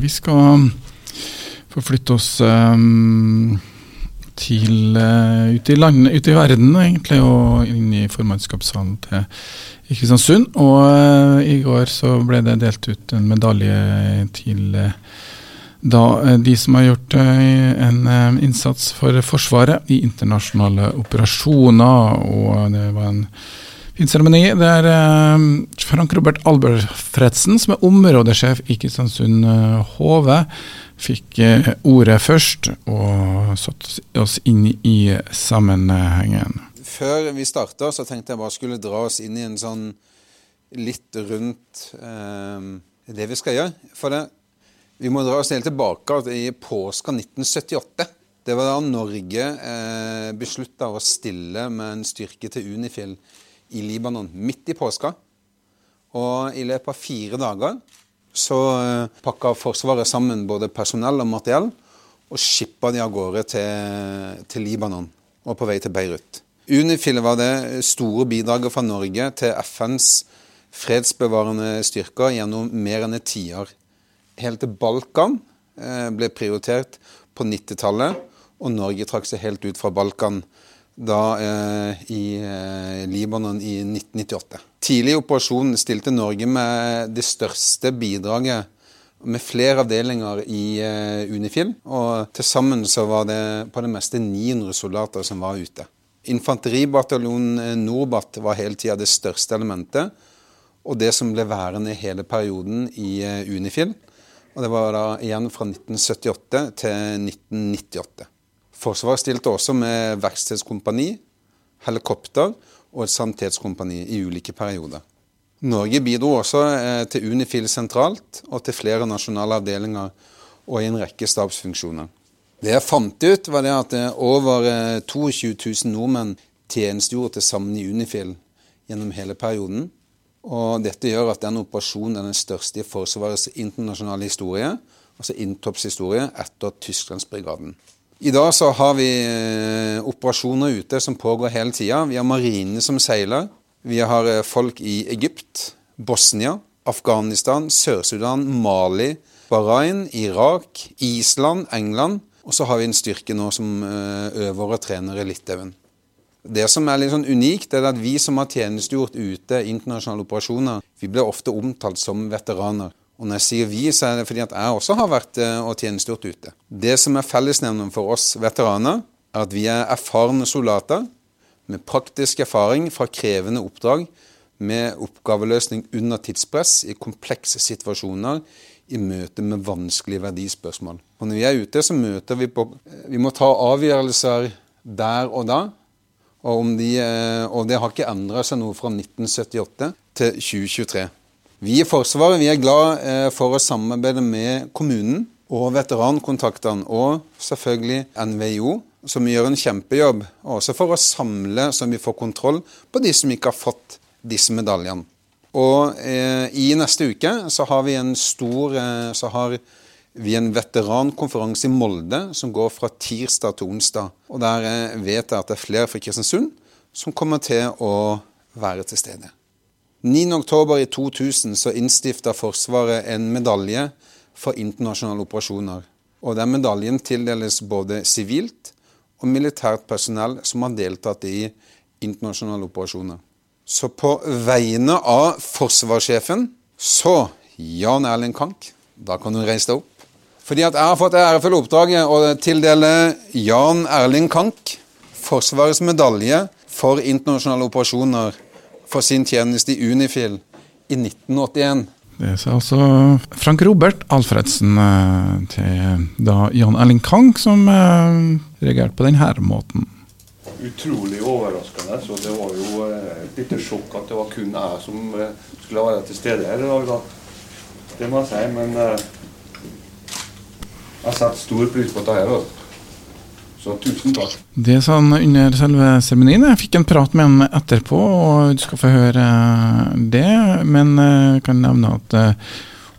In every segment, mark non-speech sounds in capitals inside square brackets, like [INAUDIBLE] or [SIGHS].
Vi skal forflytte oss um, til uh, ute i land, ute i verden egentlig, og inn i formannskapssalen til Kristiansund. Og uh, i går så ble det delt ut en medalje til uh, da de som har gjort en innsats for Forsvaret i internasjonale operasjoner. Og det var en fin seremoni er eh, Frank Robert Albertfredsen, som er områdesjef i Kristiansund HV, eh, fikk eh, ordet først og satte oss inn i sammenhengen. Før vi starta, så tenkte jeg bare skulle dra oss inn i en sånn litt rundt eh, det vi skal gjøre. For det, vi må dra oss helt tilbake i påska 1978. Det var da Norge eh, beslutta å stille med en styrke til Unifil i Libanon midt i påska. Og i løpet av fire dager så eh, pakka Forsvaret sammen både personell og materiell og skippa de av gårde til, til, Libanon og på vei til Beirut. Unifil var det store bidraget fra Norge til FNs fredsbevarende styrker gjennom mer enn et tiår. Helt til Balkan eh, ble prioritert på 90-tallet, og Norge trakk seg helt ut fra Balkan da eh, i eh, Libanon i 1998. Tidlig i operasjonen stilte Norge med det største bidraget med flere avdelinger i eh, Unifil. Og til sammen så var det på det meste 900 soldater som var ute. Infanteribataljonen eh, Norbat var hele tida det største elementet. Og det som ble værende hele perioden i eh, Unifil. Og det var da igjen fra 1978 til 1998. Forsvaret stilte også med verkstedskompani, helikopter og et sanitetskompani i ulike perioder. Norge bidro også eh, til Unifil sentralt og til flere nasjonale avdelinger og i en rekke stabsfunksjoner. Det jeg fant ut, var det at eh, over 22 eh, 000 nordmenn tjenestegjorde til sammen i Unifil gjennom hele perioden. Og dette gjør at den operasjonen er den største i Forsvarets internasjonale historie, altså inntoppshistorie, etter Tysklandsbrigaden. I dag så har vi eh, operasjoner ute som pågår hele tida. Vi har marinene som seiler. Vi har eh, folk i Egypt, Bosnia, Afghanistan, Sør-Sudan, Mali, Bahrain, Irak, Island, England. Og så har vi en styrke nå som eh, øver og trener i Litauen. Det som er litt sånn unikt, er at vi som har tjenestegjort ute i internasjonale operasjoner, vi blir ofte omtalt som veteraner. Og når jeg sier vi, så er det fordi at jeg også har vært eh, og tjenestegjort ute. Det som er fellesnevneren for oss veteraner, er at vi er erfarne soldater med praktisk erfaring fra krevende oppdrag med oppgaveløsning under tidspress i komplekse situasjoner i møte med vanskelige verdispørsmål. Og når vi er ute, så møter vi på Vi må ta avgjørelser der og da. Og, de, eh, og det har ikke endra seg noe fra 1978 til 2023. Vi i Forsvaret vi er glad eh, for å samarbeide med kommunen og veterankontaktene, og selvfølgelig NVIO, som gjør en kjempejobb, også for å samle så vi får kontroll på de som ikke har fått disse medaljene. Og eh, I neste uke så har vi en stor eh, så har vi en veterankonferanse i Molde som går fra tirsdag til onsdag. Og Der eh, vet jeg at det er flere fra Kristiansund som kommer til å være til stede. 9.10.2000 så innstifta Forsvaret en medalje for internasjonale operasjoner. Og Den medaljen tildeles både sivilt og militært personell som har deltatt i internasjonale operasjoner. Så på vegne av forsvarssjefen, så Jan Erling Kank, da kan du reise deg opp. Fordi at jeg har fått det ærefulle oppdraget å tildele Jan Erling Kank Forsvarets medalje for internasjonale operasjoner for sin tjeneste i Unifil i 1981. Det sa altså Frank Robert Alfredsen eh, til da Jan Erling Kang, som eh, reagerte på denne måten. Utrolig overraskende. så Det var jo eh, et lite sjokk at det var kun jeg som skulle være til stede her i dag. Det må jeg si. Men jeg setter stor pris på dette. Så tusen takk. Det sa han under selve seremonien. Jeg fikk en prat med ham etterpå, og du skal få høre det. Men jeg kan nevne at eh,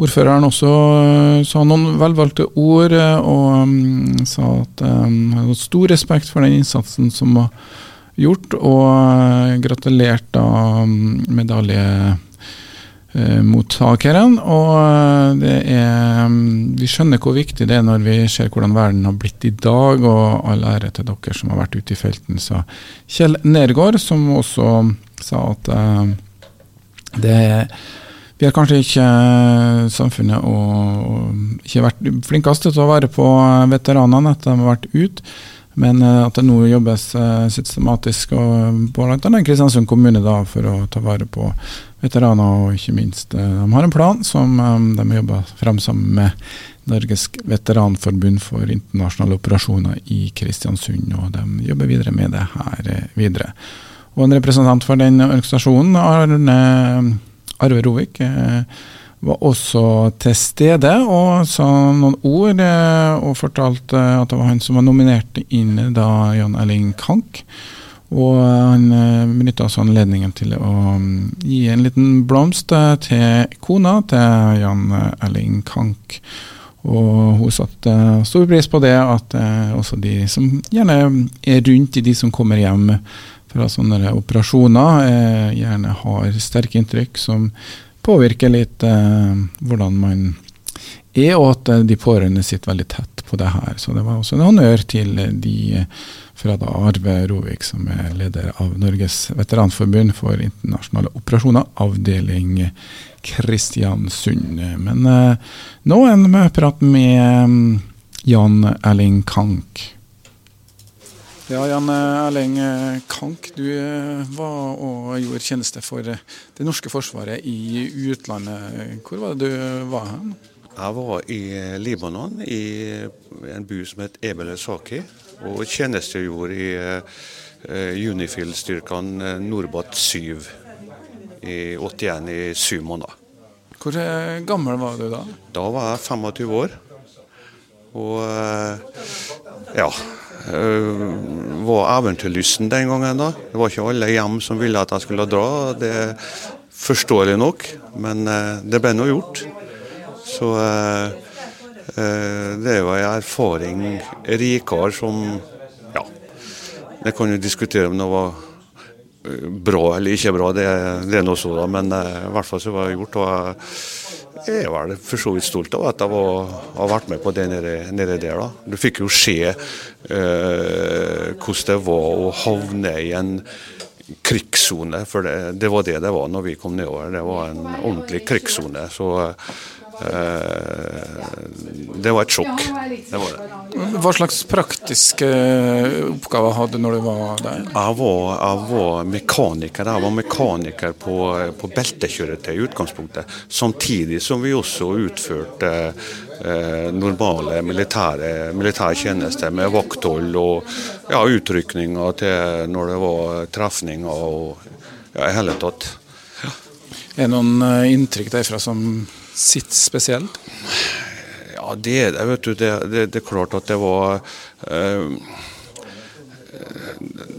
ordføreren også eh, sa noen velvalgte ord, eh, og um, sa at han hadde stor respekt for den innsatsen som var gjort, og gratulerte um, medalje eh, mottakeren. Og eh, er mm, Vi skjønner hvor viktig det er når vi ser hvordan verden har blitt i dag, og all ære til dere som har vært ute i felten, sa Kjell Nergård, som også sa at uh, det vi har kanskje ikke samfunnet og ikke vært flinkest til å være på veteranene etter at de har vært ute. Men at det nå jobbes systematisk og på bl.a. Kristiansund kommune da, for å ta vare på veteraner, og ikke minst eh, de har en plan som eh, de jobber frem sammen med Norges veteranforbund for internasjonale operasjoner i Kristiansund, og de jobber videre med det her eh, videre. Og En representant for den organisasjonen, Arne Arve Rovik, var også til stede og sa noen ord, og fortalte at det var han som var nominert inn da Jan Erling Kank. Og han eh, benytta også anledningen til å mm, gi en liten blomst eh, til kona til Jan Erling Kank. Og hun satte stor pris på det at eh, også de som gjerne er rundt i de som kommer hjem fra sånne operasjoner, gjerne har sterke inntrykk som påvirker litt hvordan man er, og at de pårørende sitter veldig tett på det her. Så det var også en honnør til de fra da Arve Rovik, som er leder av Norges veteranforbund for internasjonale operasjoner, avdeling Kristiansund. Men eh, nå en prat med Jan Erling Kank. Ja, Jan Erling Kank, du eh, var og gjorde tjeneste for det norske forsvaret i utlandet. Hvor var det du var hen? Jeg var i Libanon, i en by som het Ebel Saki og tjenestegjorde i Unifil-styrkene eh, Norbat 7 i 81 i syv måneder. Hvor gammel var du da? Da var jeg 25 år. Og ja var eventyrlysten den gangen. da. Det var ikke alle hjem som ville at jeg skulle dra. Det er forståelig nok, men det ble nå gjort. Så Eh, det er jo en erfaring rikere som Ja, det kan jo diskutere om det var eh, bra eller ikke bra, det, det er noe så, da. Men eh, i hvert fall så var det gjort. og jeg vel for så vidt stolt av at jeg var, har vært med på det nede, nede der. da. Du fikk jo se eh, hvordan det var å havne i en krigssone, for det, det, var det det var når vi kom nedover. Det var en ordentlig krigssone. Så Eh, det var et sjokk. Det var det. Hva slags praktiske oppgaver hadde du når du var der? Jeg var, jeg var mekaniker. Jeg var mekaniker på, på beltekjøretøy i utgangspunktet. Samtidig som vi også utførte eh, normale militære, militære tjenester med vakthold og ja, utrykninger til når det var trefninger og ja, i hele tatt. Ja. Er det noen eh, inntrykk derfra som sitt spesielt? Ja, det er det. vet du. Det, det, det, er klart at det var eh,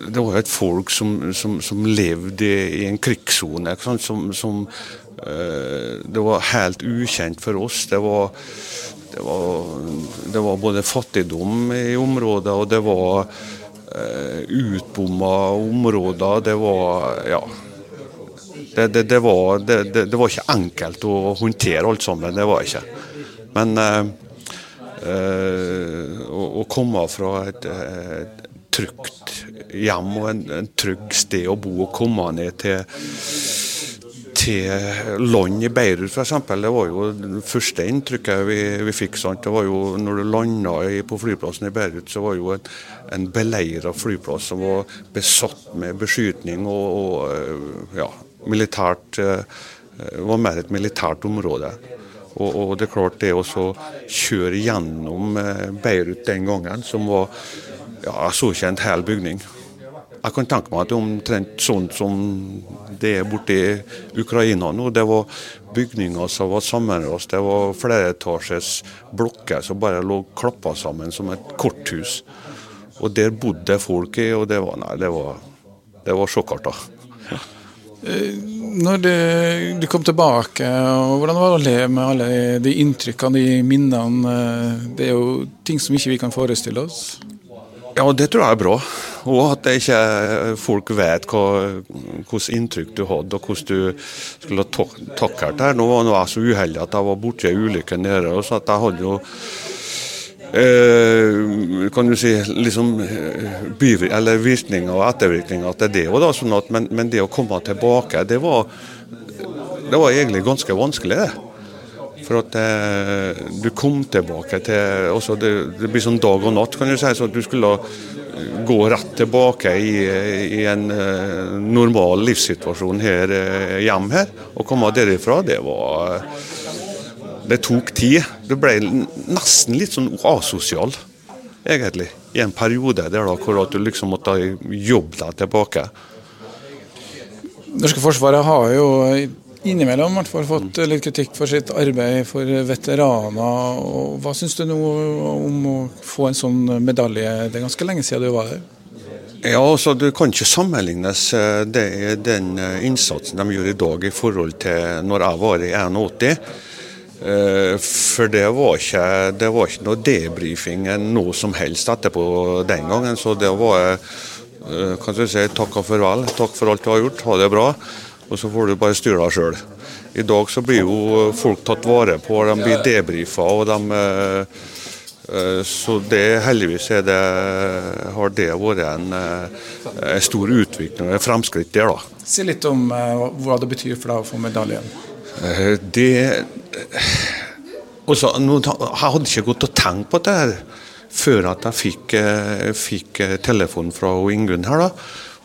Det var et folk som, som, som levde i en krigssone. Som, som eh, Det var helt ukjent for oss. Det var, det var, det var både fattigdom i området, og det var eh, utbomma områder. Det var Ja. Det, det, det, var, det, var, ikke enkelt å håndtere alt sammen. Det var ikke. Men eh, eh, å, komme fra et, et trygt hjem og en, en trygg sted å bo og komme ned til til land i Beirut f.eks. Det var jo det første inntrykket vi, vi fikk. Sant? Det var jo når du landa på flyplassen i Beirut, så var jo en, en beleira flyplass som var besatt med beskytning og, og ja, militært eh, var mer et militært område. Og, og det er klart det å kjøre gjennom eh, Beirut den gangen, som var ja, så kjent hel bygning. Jeg kan tenke meg at det er omtrent sånn som det er borti Ukraina nå. Det var bygninger som var sammenrast. Det var flereetasjes blokker som bare lå klappa sammen som et korthus. Og der bodde folk i, og det var, nei, det var, det var sjokkarta. Eh, når du kom tilbake, og hvordan var det å leve med alle de inntrykkene, de minnene? Eh, det er jo ting som ikke vi kan forestille oss. Ja, det tror jeg er bra. Og at ikke folk vet hva, hvilket inntrykk du hadde, og hvordan du skulle takle det. Nå var jeg så uheldig at jeg var borti ei ulykke nede, så jeg hadde jo eh, kan du si liksom byvir, eller virkninger og ettervirkninger til det. Og da, sånn at, men, men, det å komme tilbake, det var, det var egentlig ganske vanskelig. det. For at eh, du kom tilbake til også det, det, blir sånn dag og natt, kan du si. Så at du skulle gå rett tilbake i, i en uh, normal livssituasjon her uh, hjem her. Og komme derifra, det var Det tok tid. Du ble nesten litt sånn asosial, egentlig. I en periode der da, hvor du liksom måtte jobbe deg tilbake. Norske Forsvaret har jo innimellom hvert fall fått litt kritikk for sitt arbeid for veteraner. Og hva syns du nå om å få en sånn medalje? Det er ganske lenge siden du var der. Ja, altså Det kan ikke sammenlignes eh, det, den eh, innsatsen de gjør i dag i forhold til når jeg var i 81. Eh, for det var ikke, det var ikke noe debrifing noe som helst etterpå den gangen. Så det var kan du si, takk og farvel. Takk for alt du har gjort. Ha det bra og så får du bare styre deg sjøl. I dag så blir jo folk tatt vare på, de blir debrifa. og de eh, eh, så det heldigvis det, har det vært en, eh, en stor utvikling og fremskritt der. da. Si litt om hva det betyr for deg å få medaljen. Det [SIGHS] også, Jeg hadde ikke gått og tenkt på det før at jeg fikk, fikk telefonen fra Ingunn her. da.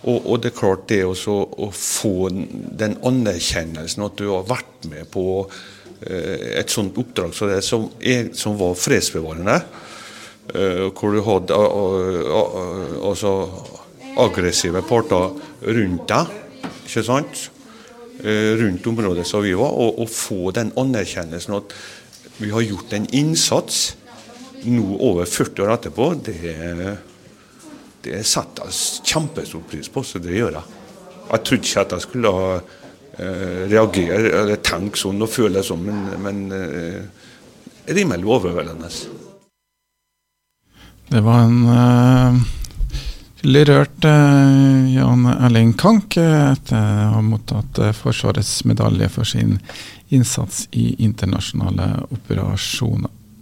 Og, og, det er klart det også, å få den anerkjennelsen at du har vært med på eh, et sånt oppdrag som, det, som, er, som var fredsbevarende, eh, hvor du hadde altså, aggressive parter rundt deg, ikke sant? Eh, rundt området som vi var, og, og få den anerkjennelsen at vi har gjort en innsats nå over 40 år etterpå, det det setter jeg kjempestor pris på, så det gjør jeg. Jeg trodde ikke at jeg skulle eh, reagere eller tenke sånn og føle sånn, men, men eh, rimelig overveldende. Det var en uh, rørt eh, Jan Erling Kank etter å ha mottatt uh, Forsvarets medalje for sin innsats i internasjonale operasjoner.